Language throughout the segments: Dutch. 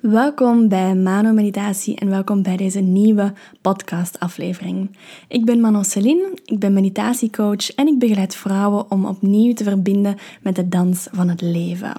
Welkom bij Mano Meditatie en welkom bij deze nieuwe podcastaflevering. Ik ben Mano Celine, ik ben meditatiecoach en ik begeleid vrouwen om opnieuw te verbinden met de dans van het leven.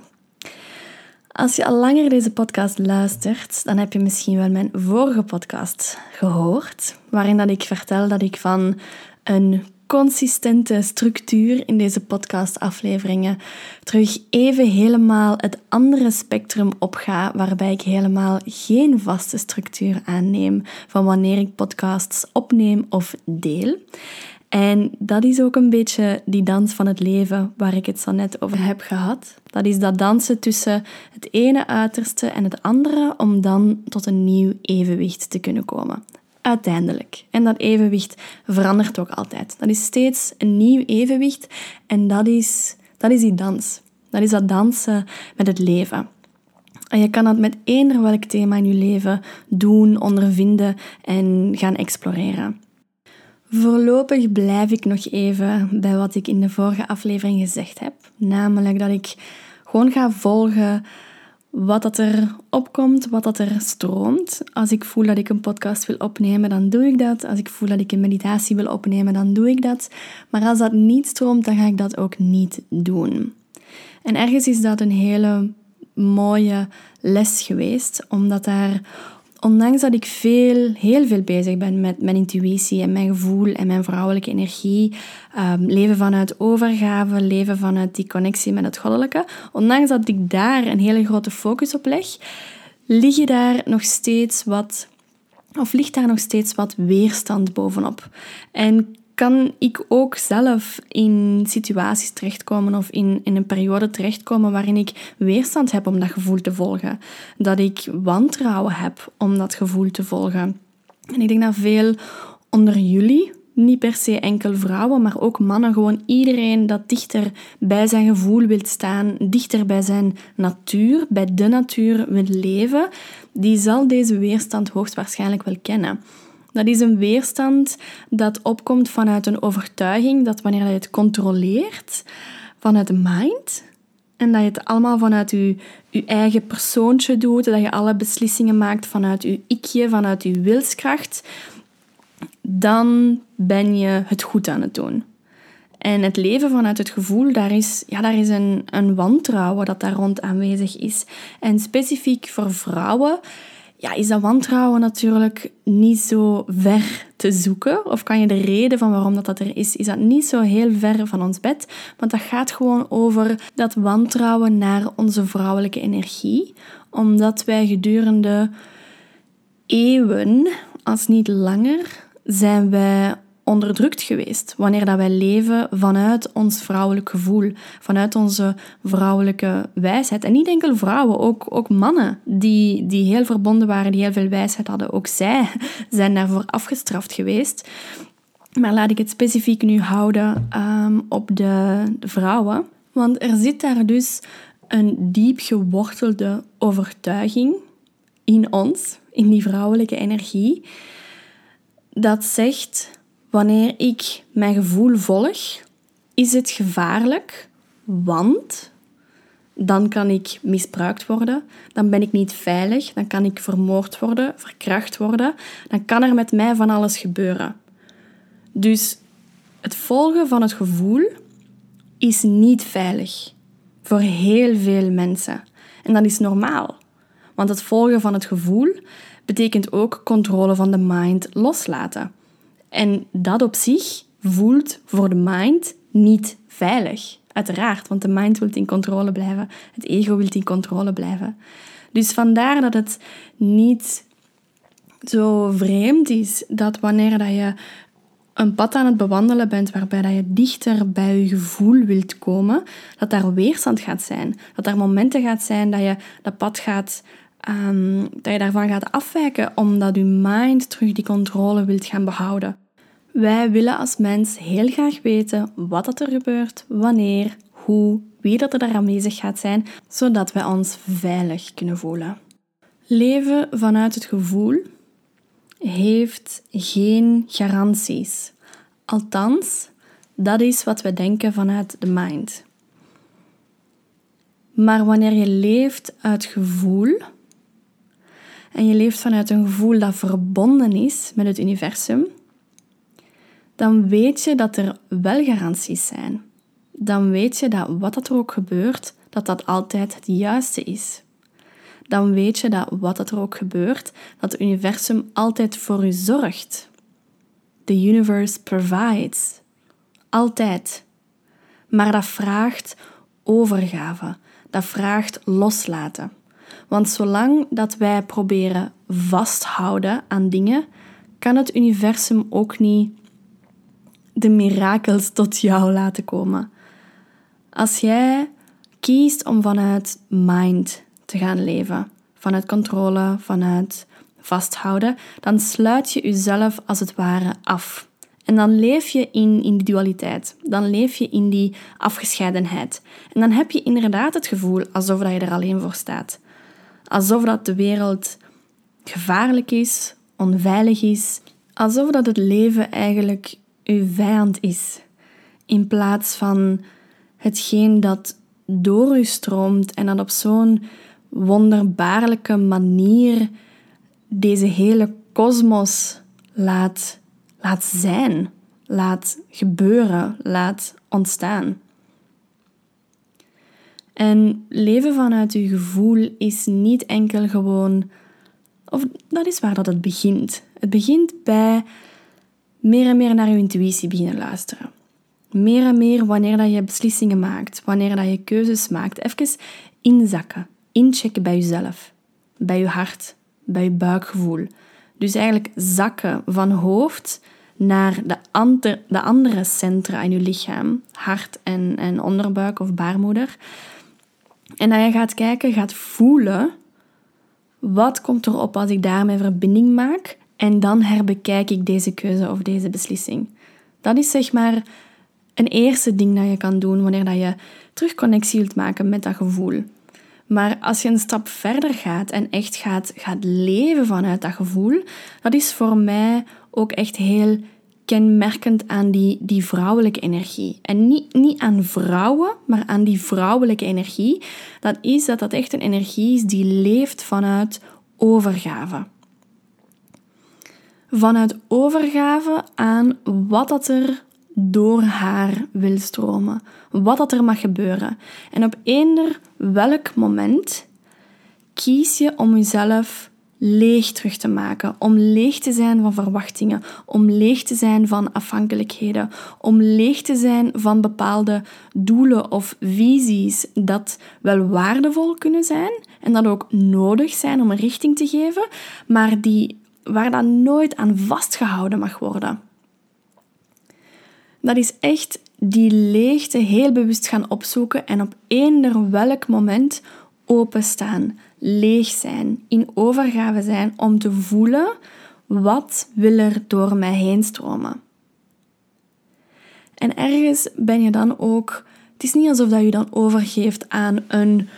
Als je al langer deze podcast luistert, dan heb je misschien wel mijn vorige podcast gehoord, waarin dat ik vertel dat ik van een consistente structuur in deze podcastafleveringen terug even helemaal het andere spectrum opga, waarbij ik helemaal geen vaste structuur aanneem van wanneer ik podcasts opneem of deel. En dat is ook een beetje die dans van het leven waar ik het zo net over heb gehad. Dat is dat dansen tussen het ene uiterste en het andere om dan tot een nieuw evenwicht te kunnen komen uiteindelijk. En dat evenwicht verandert ook altijd. Dat is steeds een nieuw evenwicht en dat is, dat is die dans. Dat is dat dansen met het leven. En je kan dat met eender welk thema in je leven doen, ondervinden en gaan exploreren. Voorlopig blijf ik nog even bij wat ik in de vorige aflevering gezegd heb. Namelijk dat ik gewoon ga volgen wat dat er opkomt, wat dat er stroomt. Als ik voel dat ik een podcast wil opnemen, dan doe ik dat. Als ik voel dat ik een meditatie wil opnemen, dan doe ik dat. Maar als dat niet stroomt, dan ga ik dat ook niet doen. En ergens is dat een hele mooie les geweest, omdat daar ondanks dat ik veel, heel veel bezig ben met mijn intuïtie en mijn gevoel en mijn vrouwelijke energie, um, leven vanuit overgave, leven vanuit die connectie met het goddelijke, ondanks dat ik daar een hele grote focus op leg, lig je daar nog steeds wat, of ligt daar nog steeds wat weerstand bovenop. En kan ik ook zelf in situaties terechtkomen of in, in een periode terechtkomen waarin ik weerstand heb om dat gevoel te volgen. Dat ik wantrouwen heb om dat gevoel te volgen. En ik denk dat veel onder jullie, niet per se enkel vrouwen, maar ook mannen, gewoon iedereen dat dichter bij zijn gevoel wil staan, dichter bij zijn natuur, bij de natuur wil leven, die zal deze weerstand hoogstwaarschijnlijk wel kennen. Dat is een weerstand dat opkomt vanuit een overtuiging dat wanneer je het controleert vanuit de mind en dat je het allemaal vanuit je, je eigen persoontje doet, dat je alle beslissingen maakt vanuit je ikje, vanuit je wilskracht, dan ben je het goed aan het doen. En het leven vanuit het gevoel, daar is, ja, daar is een, een wantrouwen dat daar rond aanwezig is. En specifiek voor vrouwen ja, is dat wantrouwen natuurlijk niet zo ver te zoeken. Of kan je de reden van waarom dat, dat er is, is dat niet zo heel ver van ons bed. Want dat gaat gewoon over dat wantrouwen naar onze vrouwelijke energie. Omdat wij gedurende eeuwen, als niet langer, zijn wij onderdrukt geweest. Wanneer dat wij leven vanuit ons vrouwelijk gevoel, vanuit onze vrouwelijke wijsheid. En niet enkel vrouwen, ook, ook mannen die, die heel verbonden waren, die heel veel wijsheid hadden. Ook zij zijn daarvoor afgestraft geweest. Maar laat ik het specifiek nu houden um, op de, de vrouwen. Want er zit daar dus een diep gewortelde overtuiging in ons, in die vrouwelijke energie, dat zegt Wanneer ik mijn gevoel volg, is het gevaarlijk, want dan kan ik misbruikt worden, dan ben ik niet veilig, dan kan ik vermoord worden, verkracht worden, dan kan er met mij van alles gebeuren. Dus het volgen van het gevoel is niet veilig voor heel veel mensen. En dat is normaal, want het volgen van het gevoel betekent ook controle van de mind loslaten. En dat op zich voelt voor de mind niet veilig. Uiteraard, want de mind wil in controle blijven. Het ego wil in controle blijven. Dus vandaar dat het niet zo vreemd is dat wanneer dat je een pad aan het bewandelen bent waarbij dat je dichter bij je gevoel wilt komen, dat daar weerstand gaat zijn. Dat er momenten gaat zijn dat je dat pad gaat, um, dat je daarvan gaat afwijken omdat je mind terug die controle wilt gaan behouden. Wij willen als mens heel graag weten wat dat er gebeurt, wanneer, hoe, wie dat er daar aanwezig gaat zijn, zodat wij ons veilig kunnen voelen. Leven vanuit het gevoel heeft geen garanties. Althans, dat is wat we denken vanuit de mind. Maar wanneer je leeft uit gevoel, en je leeft vanuit een gevoel dat verbonden is met het universum, dan weet je dat er wel garanties zijn. Dan weet je dat wat er ook gebeurt, dat dat altijd het juiste is. Dan weet je dat wat er ook gebeurt, dat het universum altijd voor u zorgt. The universe provides. Altijd. Maar dat vraagt overgave. Dat vraagt loslaten. Want zolang dat wij proberen vasthouden aan dingen, kan het universum ook niet de mirakels tot jou laten komen. Als jij kiest om vanuit mind te gaan leven, vanuit controle, vanuit vasthouden, dan sluit je jezelf als het ware af. En dan leef je in, in die dualiteit. Dan leef je in die afgescheidenheid. En dan heb je inderdaad het gevoel alsof je er alleen voor staat. Alsof dat de wereld gevaarlijk is, onveilig is. Alsof dat het leven eigenlijk uw vijand is. In plaats van hetgeen dat door u stroomt en dat op zo'n wonderbaarlijke manier deze hele kosmos laat, laat zijn, laat gebeuren, laat ontstaan. En leven vanuit uw gevoel is niet enkel gewoon, of dat is waar dat het begint. Het begint bij meer en meer naar je intuïtie beginnen luisteren. Meer en meer wanneer dat je beslissingen maakt, wanneer dat je keuzes maakt, even inzakken, inchecken bij jezelf, bij je hart, bij je buikgevoel. Dus eigenlijk zakken van hoofd naar de, de andere centra in je lichaam, hart en, en onderbuik of baarmoeder. En dat je gaat kijken, gaat voelen, wat komt er op als ik daarmee verbinding maak? En dan herbekijk ik deze keuze of deze beslissing. Dat is zeg maar een eerste ding dat je kan doen wanneer dat je terug connectie wilt maken met dat gevoel. Maar als je een stap verder gaat en echt gaat, gaat leven vanuit dat gevoel, dat is voor mij ook echt heel kenmerkend aan die, die vrouwelijke energie. En niet, niet aan vrouwen, maar aan die vrouwelijke energie. Dat is dat dat echt een energie is die leeft vanuit overgave. Vanuit overgave aan wat dat er door haar wil stromen. Wat dat er mag gebeuren. En op eender welk moment kies je om jezelf leeg terug te maken, om leeg te zijn van verwachtingen, om leeg te zijn van afhankelijkheden, om leeg te zijn van bepaalde doelen of visies dat wel waardevol kunnen zijn en dat ook nodig zijn om een richting te geven, maar die, waar dat nooit aan vastgehouden mag worden. Dat is echt die leegte heel bewust gaan opzoeken en op eender welk moment openstaan, leeg zijn, in overgave zijn om te voelen wat wil er door mij heen stromen. En ergens ben je dan ook, het is niet alsof dat je dan overgeeft aan een,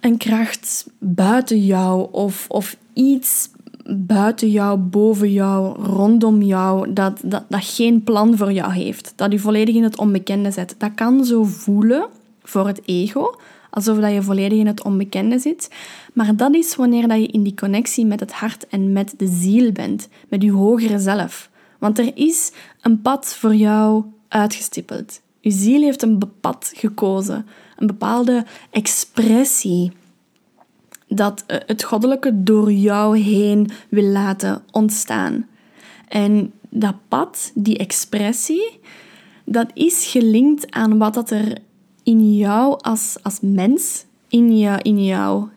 een kracht buiten jou of, of iets buiten jou, boven jou, rondom jou, dat, dat, dat geen plan voor jou heeft. Dat je volledig in het onbekende zet. Dat kan zo voelen voor het ego, alsof dat je volledig in het onbekende zit. Maar dat is wanneer dat je in die connectie met het hart en met de ziel bent, met je hogere zelf. Want er is een pad voor jou uitgestippeld. Je ziel heeft een pad gekozen, een bepaalde expressie dat eh, het goddelijke door jou heen wil laten ontstaan. En dat pad, die expressie, dat is gelinkt aan wat dat er in jou als, als mens, in, je, in jouw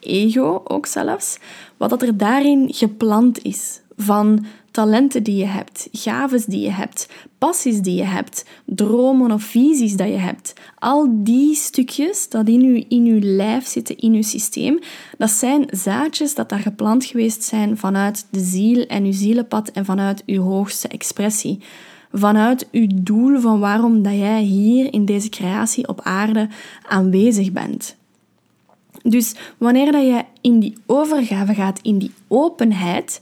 ego ook zelfs, wat dat er daarin gepland is. Van talenten die je hebt, gaves die je hebt, passies die je hebt, dromen of visies dat je hebt. Al die stukjes dat in je, in uw lijf zitten, in je systeem, dat zijn zaadjes dat daar geplant geweest zijn vanuit de ziel en uw zielenpad en vanuit uw hoogste expressie. Vanuit uw doel van waarom dat jij hier in deze creatie op aarde aanwezig bent. Dus wanneer dat je in die overgave gaat, in die openheid,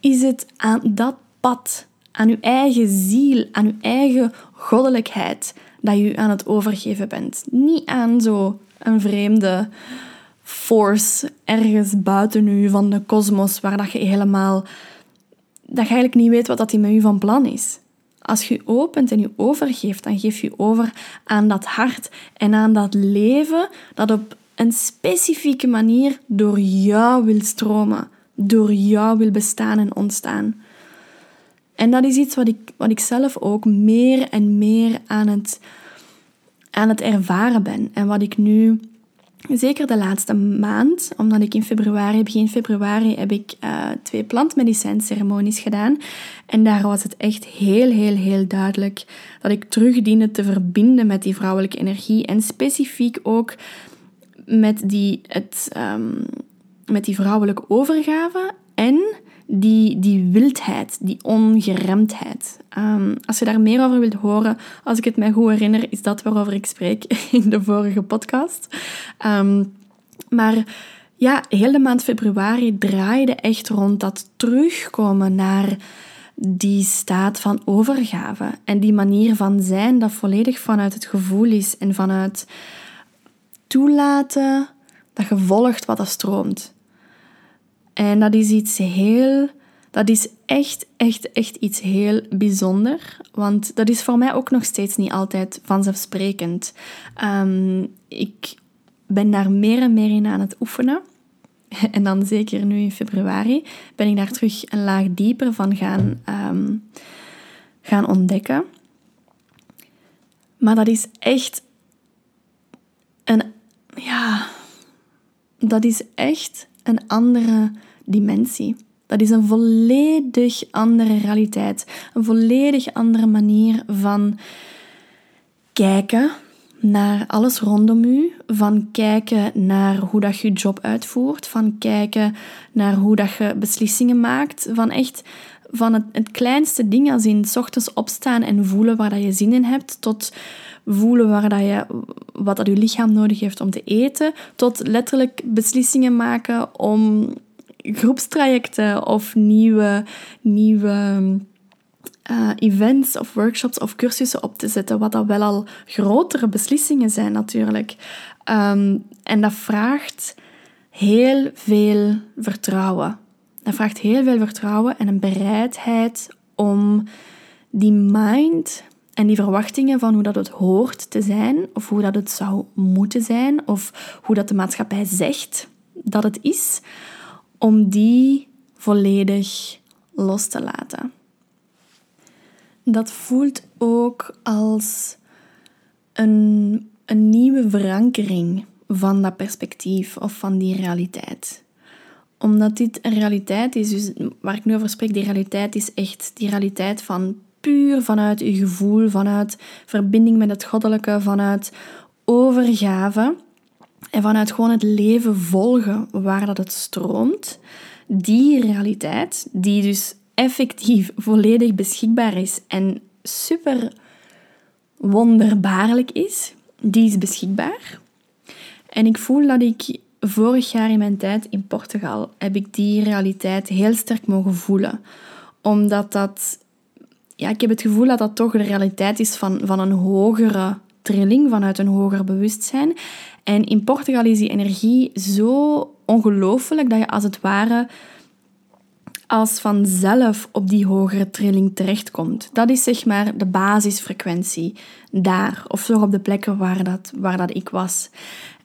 is het aan dat pad, aan uw eigen ziel, aan uw eigen goddelijkheid, dat je aan het overgeven bent. Niet aan zo een vreemde force ergens buiten u, van de kosmos, waar dat je helemaal... Dat je eigenlijk niet weet wat dat die met u van plan is. Als je opent en je overgeeft, dan geef je over aan dat hart en aan dat leven dat op een specifieke manier door jou wil stromen, door jou wil bestaan en ontstaan. En dat is iets wat ik, wat ik zelf ook meer en meer aan het, aan het ervaren ben. En wat ik nu Zeker de laatste maand, omdat ik in februari, begin februari, heb ik uh, twee plantmedicijnceremonies gedaan. En daar was het echt heel, heel, heel duidelijk dat ik terug diende te verbinden met die vrouwelijke energie. En specifiek ook met die, het, um, met die vrouwelijke overgave en die, die wildheid, die ongeremdheid. Um, als je daar meer over wilt horen, als ik het mij goed herinner, is dat waarover ik spreek in de vorige podcast. Um, maar ja, heel de maand februari draaide echt rond dat terugkomen naar die staat van overgave en die manier van zijn dat volledig vanuit het gevoel is en vanuit toelaten dat je volgt wat er stroomt. En dat is iets heel, dat is echt, echt, echt iets heel bijzonder. Want dat is voor mij ook nog steeds niet altijd vanzelfsprekend. Um, ik ben daar meer en meer in aan het oefenen. En dan zeker nu in februari ben ik daar terug een laag dieper van gaan, um, gaan ontdekken. Maar dat is echt een, ja, dat is echt een andere dimensie. Dat is een volledig andere realiteit, een volledig andere manier van kijken naar alles rondom u, van kijken naar hoe dat je job uitvoert, van kijken naar hoe dat je beslissingen maakt, van echt van het, het kleinste ding als in s ochtends opstaan en voelen waar dat je zin in hebt, tot voelen waar dat je, wat dat je lichaam nodig heeft om te eten, tot letterlijk beslissingen maken om groepstrajecten of nieuwe, nieuwe uh, events of workshops of cursussen op te zetten, wat dat wel al grotere beslissingen zijn natuurlijk. Um, en dat vraagt heel veel vertrouwen. Dat vraagt heel veel vertrouwen en een bereidheid om die mind en die verwachtingen van hoe dat het hoort te zijn, of hoe dat het zou moeten zijn, of hoe dat de maatschappij zegt dat het is, om die volledig los te laten. Dat voelt ook als een, een nieuwe verankering van dat perspectief of van die realiteit omdat dit een realiteit is, dus waar ik nu over spreek, die realiteit is echt die realiteit van puur vanuit je gevoel, vanuit verbinding met het goddelijke, vanuit overgave en vanuit gewoon het leven volgen waar dat het stroomt. Die realiteit, die dus effectief volledig beschikbaar is en super wonderbaarlijk is, die is beschikbaar. En ik voel dat ik vorig jaar in mijn tijd in Portugal heb ik die realiteit heel sterk mogen voelen. Omdat dat, ja, ik heb het gevoel dat dat toch de realiteit is van, van een hogere trilling, vanuit een hoger bewustzijn. En in Portugal is die energie zo ongelooflijk dat je als het ware als vanzelf op die hogere trilling terechtkomt. Dat is zeg maar de basisfrequentie daar, of zo op de plekken waar, dat, waar dat ik was.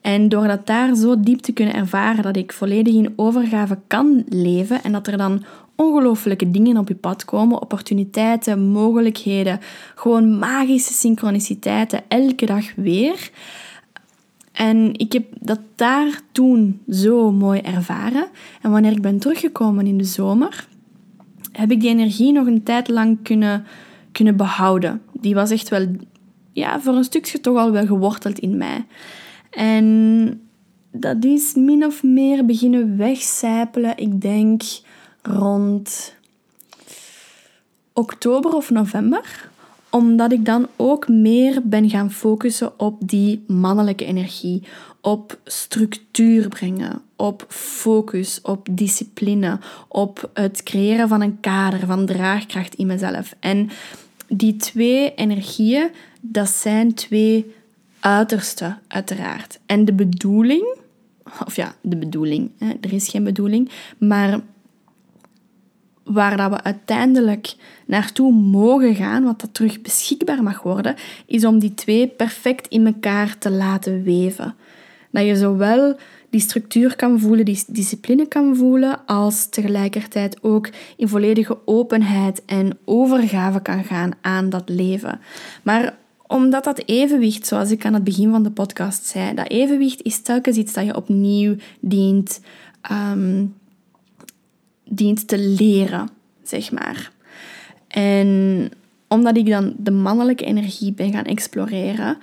En door dat daar zo diep te kunnen ervaren dat ik volledig in overgave kan leven en dat er dan ongelooflijke dingen op je pad komen, opportuniteiten, mogelijkheden, gewoon magische synchroniciteiten elke dag weer. En ik heb dat daar toen zo mooi ervaren. En wanneer ik ben teruggekomen in de zomer, heb ik die energie nog een tijd lang kunnen, kunnen behouden. Die was echt wel, ja, voor een stukje toch al wel geworteld in mij. En dat is min of meer beginnen wegcijpelen, ik denk rond oktober of november omdat ik dan ook meer ben gaan focussen op die mannelijke energie, op structuur brengen, op focus, op discipline, op het creëren van een kader, van draagkracht in mezelf. En die twee energieën, dat zijn twee uiterste, uiteraard. En de bedoeling of ja, de bedoeling, er is geen bedoeling, maar waar dat we uiteindelijk naartoe mogen gaan, wat dat terug beschikbaar mag worden, is om die twee perfect in elkaar te laten weven. Dat je zowel die structuur kan voelen, die discipline kan voelen, als tegelijkertijd ook in volledige openheid en overgave kan gaan aan dat leven. Maar omdat dat evenwicht, zoals ik aan het begin van de podcast zei, dat evenwicht is telkens iets dat je opnieuw dient, um, dient te leren, zeg maar. En omdat ik dan de mannelijke energie ben gaan exploreren,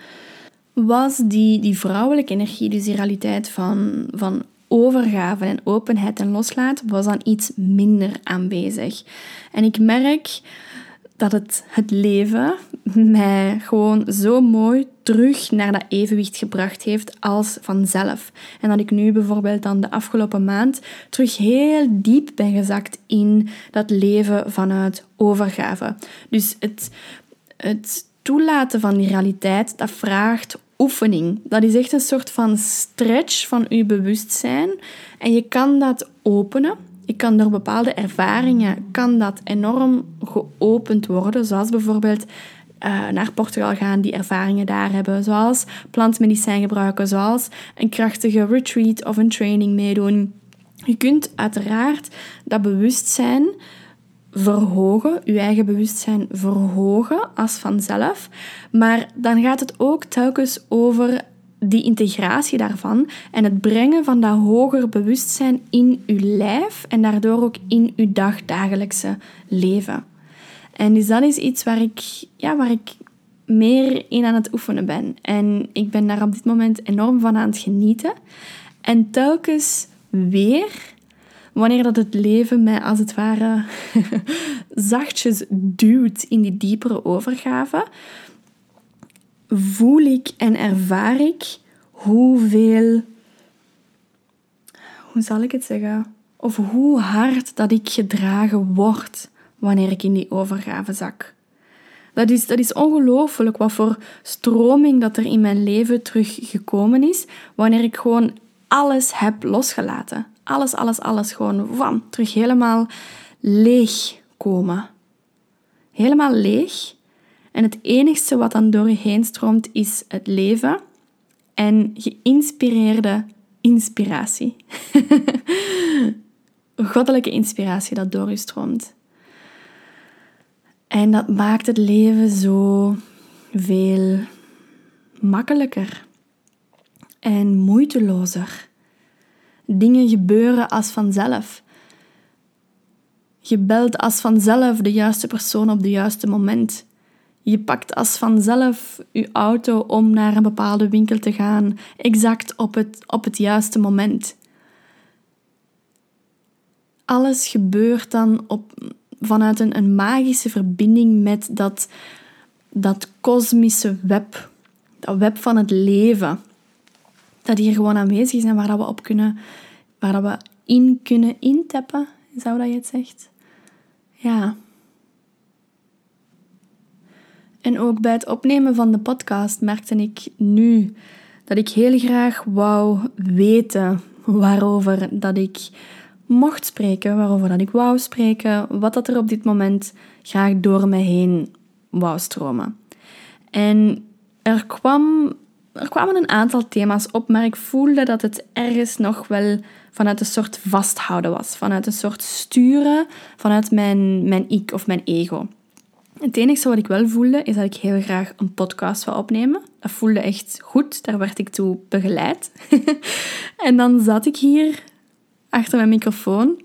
was die, die vrouwelijke energie, dus die realiteit van, van overgave en openheid en loslaat, was dan iets minder aanwezig. En ik merk dat het, het leven mij gewoon zo mooi terug naar dat evenwicht gebracht heeft als vanzelf. En dat ik nu bijvoorbeeld dan de afgelopen maand terug heel diep ben gezakt in dat leven vanuit overgave. Dus het, het toelaten van die realiteit, dat vraagt oefening. Dat is echt een soort van stretch van je bewustzijn. En je kan dat openen. Je kan door bepaalde ervaringen kan dat enorm geopend worden. Zoals bijvoorbeeld uh, naar Portugal gaan, die ervaringen daar hebben. Zoals plantmedicijn gebruiken. Zoals een krachtige retreat of een training meedoen. Je kunt uiteraard dat bewustzijn verhogen, je eigen bewustzijn verhogen als vanzelf. Maar dan gaat het ook telkens over die integratie daarvan en het brengen van dat hoger bewustzijn in je lijf en daardoor ook in je dagdagelijkse leven. En dus dat is iets waar ik, ja, waar ik meer in aan het oefenen ben. En ik ben daar op dit moment enorm van aan het genieten. En telkens weer wanneer dat het leven mij als het ware zachtjes duwt in die diepere overgave, voel ik en ervaar ik hoeveel, hoe zal ik het zeggen, of hoe hard dat ik gedragen word wanneer ik in die overgave zak. Dat is, dat is ongelooflijk wat voor stroming dat er in mijn leven teruggekomen is wanneer ik gewoon alles heb losgelaten. Alles, alles, alles gewoon wam, terug helemaal leeg komen. Helemaal leeg. En het enigste wat dan door je heen stroomt is het leven en geïnspireerde inspiratie. Goddelijke inspiratie dat door je stroomt. En dat maakt het leven zo veel makkelijker en moeitelozer. Dingen gebeuren als vanzelf. Je belt als vanzelf de juiste persoon op het juiste moment. Je pakt als vanzelf je auto om naar een bepaalde winkel te gaan, exact op het, op het juiste moment. Alles gebeurt dan op, vanuit een, een magische verbinding met dat, dat kosmische web, dat web van het leven dat hier gewoon aanwezig is en waar dat we op kunnen, waar dat we in kunnen intappen, zou dat je het zegt? Ja. En ook bij het opnemen van de podcast merkte ik nu dat ik heel graag wou weten waarover dat ik mocht spreken, waarover dat ik wou spreken, wat dat er op dit moment graag door me heen wou stromen. En er kwam er kwamen een aantal thema's op, maar ik voelde dat het ergens nog wel vanuit een soort vasthouden was. Vanuit een soort sturen vanuit mijn, mijn ik of mijn ego. Het enige wat ik wel voelde, is dat ik heel graag een podcast wil opnemen. Dat voelde echt goed, daar werd ik toe begeleid. en dan zat ik hier achter mijn microfoon.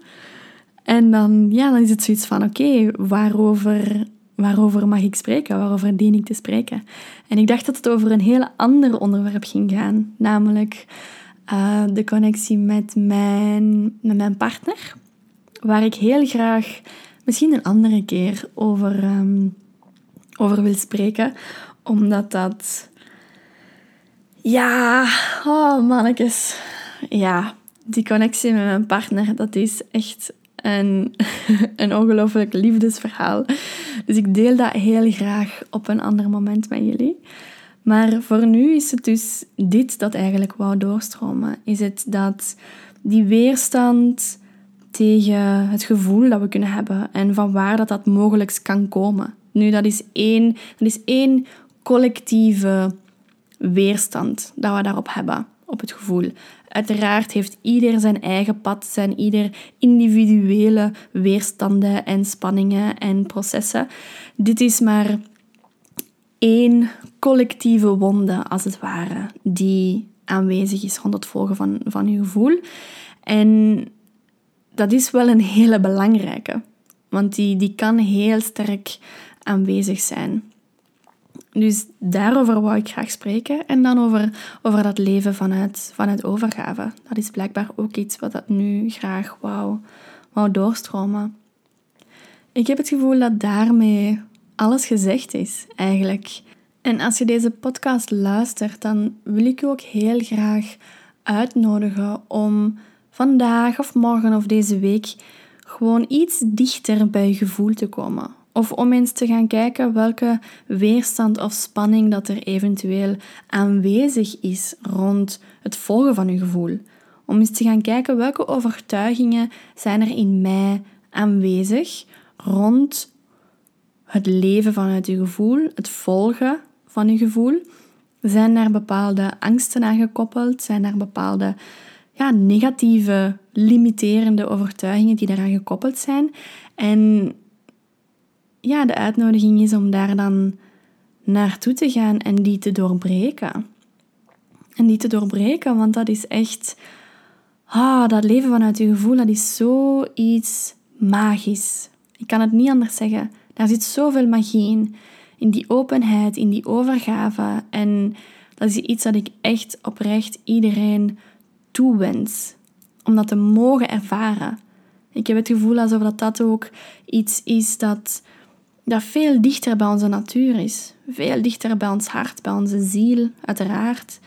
En dan, ja, dan is het zoiets van, oké, waarover waarover mag ik spreken? Waarover dien ik te spreken? En ik dacht dat het over een heel ander onderwerp ging gaan, namelijk uh, de connectie met mijn, met mijn partner, waar ik heel graag misschien een andere keer over, um, over wil spreken, omdat dat. Ja, oh. Ja, die connectie met mijn partner, dat is echt een, een ongelooflijk liefdesverhaal. Dus ik deel dat heel graag op een ander moment met jullie. Maar voor nu is het dus dit dat eigenlijk wou doorstromen. Is het dat die weerstand tegen het gevoel dat we kunnen hebben en van waar dat, dat mogelijk kan komen. Nu, dat is één, dat is één collectieve weerstand dat we daarop hebben, op het gevoel. Uiteraard heeft ieder zijn eigen pad, zijn ieder individuele weerstanden en spanningen en processen. Dit is maar één collectieve wonde, als het ware, die aanwezig is rond het volgen van, van je gevoel. En dat is wel een hele belangrijke, want die, die kan heel sterk aanwezig zijn. Dus daarover wou ik graag spreken. En dan over, over dat leven vanuit, vanuit overgave. Dat is blijkbaar ook iets wat dat nu graag wou, wou doorstromen. Ik heb het gevoel dat daarmee alles gezegd is, eigenlijk. En als je deze podcast luistert, dan wil ik je ook heel graag uitnodigen om vandaag of morgen of deze week gewoon iets dichter bij je gevoel te komen. Of om eens te gaan kijken welke weerstand of spanning dat er eventueel aanwezig is rond het volgen van je gevoel. Om eens te gaan kijken welke overtuigingen zijn er in mij aanwezig rond het leven vanuit je gevoel, het volgen van je gevoel. Zijn er bepaalde angsten aan gekoppeld? Zijn er bepaalde ja, negatieve, limiterende overtuigingen die daaraan gekoppeld zijn? En ja, de uitnodiging is om daar dan naartoe te gaan en die te doorbreken. En die te doorbreken, want dat is echt... Ah, dat leven vanuit je gevoel, dat is zoiets magisch. Ik kan het niet anders zeggen. Daar zit zoveel magie in. In die openheid, in die overgave. En dat is iets dat ik echt oprecht iedereen toewens. Om dat te mogen ervaren. Ik heb het gevoel alsof dat, dat ook iets is dat dat veel dichter bij onze natuur is. Veel dichter bij ons hart, bij onze ziel, uiteraard.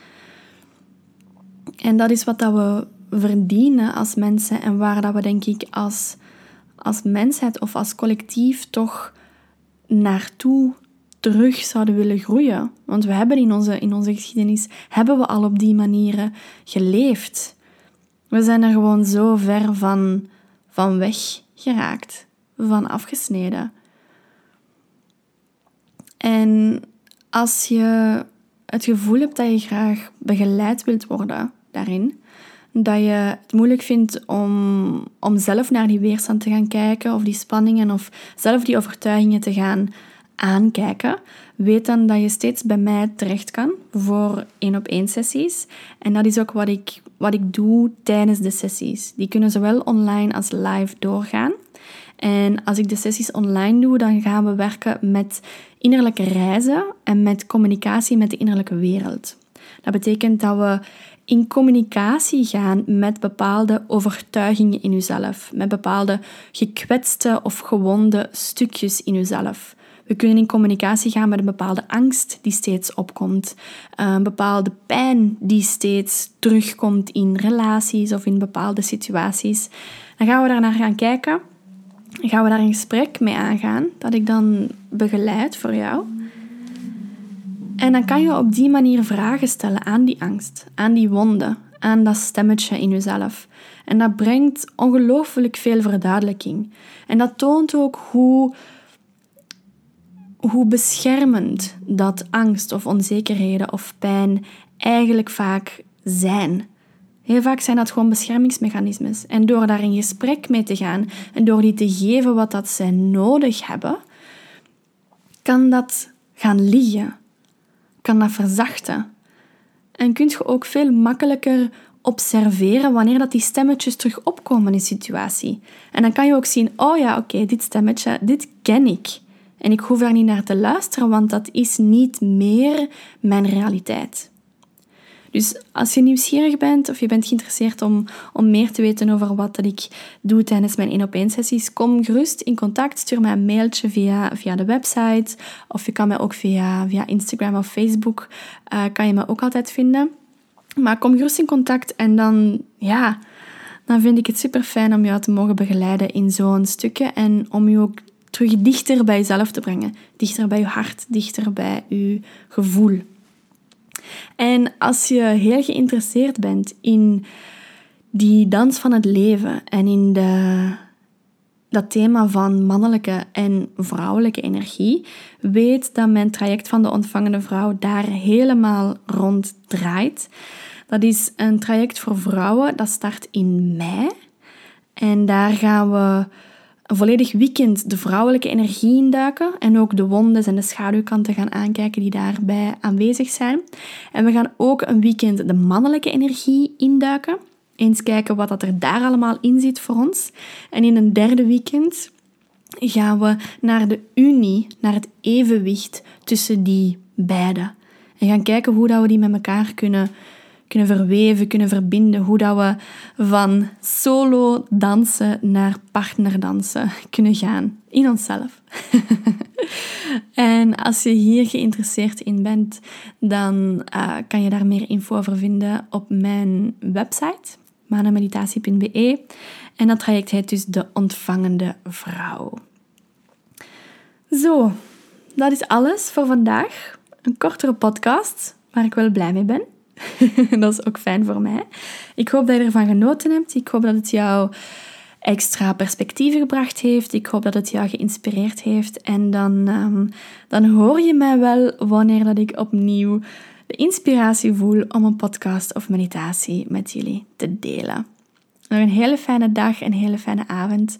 En dat is wat dat we verdienen als mensen en waar dat we, denk ik, als, als mensheid of als collectief toch naartoe terug zouden willen groeien. Want we hebben in onze, in onze geschiedenis, hebben we al op die manieren geleefd. We zijn er gewoon zo ver van, van weg geraakt, van afgesneden. En als je het gevoel hebt dat je graag begeleid wilt worden daarin, dat je het moeilijk vindt om, om zelf naar die weerstand te gaan kijken, of die spanningen, of zelf die overtuigingen te gaan aankijken, weet dan dat je steeds bij mij terecht kan voor één op één sessies. En dat is ook wat ik, wat ik doe tijdens de sessies. Die kunnen zowel online als live doorgaan. En als ik de sessies online doe, dan gaan we werken met innerlijke reizen en met communicatie met de innerlijke wereld. Dat betekent dat we in communicatie gaan met bepaalde overtuigingen in uzelf, met bepaalde gekwetste of gewonde stukjes in uzelf. We kunnen in communicatie gaan met een bepaalde angst die steeds opkomt, een bepaalde pijn die steeds terugkomt in relaties of in bepaalde situaties. Dan gaan we daar naar gaan kijken gaan we daar een gesprek mee aangaan, dat ik dan begeleid voor jou. En dan kan je op die manier vragen stellen aan die angst, aan die wonden, aan dat stemmetje in jezelf. En dat brengt ongelooflijk veel verduidelijking. En dat toont ook hoe, hoe beschermend dat angst of onzekerheden of pijn eigenlijk vaak zijn. Heel vaak zijn dat gewoon beschermingsmechanismes. En door daar in gesprek mee te gaan en door die te geven wat dat zij nodig hebben, kan dat gaan liggen. Kan dat verzachten. En kun je ook veel makkelijker observeren wanneer dat die stemmetjes terug opkomen in situatie. En dan kan je ook zien, oh ja, oké, dit stemmetje, dit ken ik. En ik hoef daar niet naar te luisteren, want dat is niet meer mijn realiteit. Dus als je nieuwsgierig bent of je bent geïnteresseerd om, om meer te weten over wat dat ik doe tijdens mijn 1 op 1 sessies, kom gerust in contact. Stuur mij een mailtje via, via de website of je kan mij ook via, via Instagram of Facebook, uh, kan je me ook altijd vinden. Maar kom gerust in contact en dan, ja, dan vind ik het super fijn om jou te mogen begeleiden in zo'n stukje en om je ook terug dichter bij jezelf te brengen. Dichter bij je hart, dichter bij je gevoel. En als je heel geïnteresseerd bent in die dans van het leven en in de, dat thema van mannelijke en vrouwelijke energie, weet dat mijn traject van de ontvangende vrouw daar helemaal rond draait. Dat is een traject voor vrouwen dat start in mei. En daar gaan we een volledig weekend de vrouwelijke energie induiken en ook de wondes en de schaduwkanten gaan aankijken die daarbij aanwezig zijn. En we gaan ook een weekend de mannelijke energie induiken. Eens kijken wat dat er daar allemaal in zit voor ons. En in een derde weekend gaan we naar de unie, naar het evenwicht tussen die beide. En gaan kijken hoe dat we die met elkaar kunnen kunnen verweven, kunnen verbinden. Hoe dat we van solo dansen naar partnerdansen kunnen gaan in onszelf. en als je hier geïnteresseerd in bent, dan uh, kan je daar meer info over vinden op mijn website, manameditatie.be. En dat traject heet dus De Ontvangende Vrouw. Zo, dat is alles voor vandaag. Een kortere podcast, waar ik wel blij mee ben. dat is ook fijn voor mij. Ik hoop dat je ervan genoten hebt. Ik hoop dat het jou extra perspectieven gebracht heeft. Ik hoop dat het jou geïnspireerd heeft. En dan, um, dan hoor je mij wel wanneer dat ik opnieuw de inspiratie voel om een podcast of meditatie met jullie te delen. Nog een hele fijne dag, een hele fijne avond.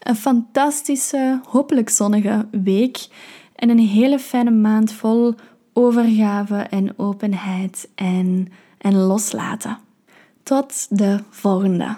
Een fantastische, hopelijk zonnige week. En een hele fijne maand vol overgave en openheid en, en loslaten. Tot de volgende.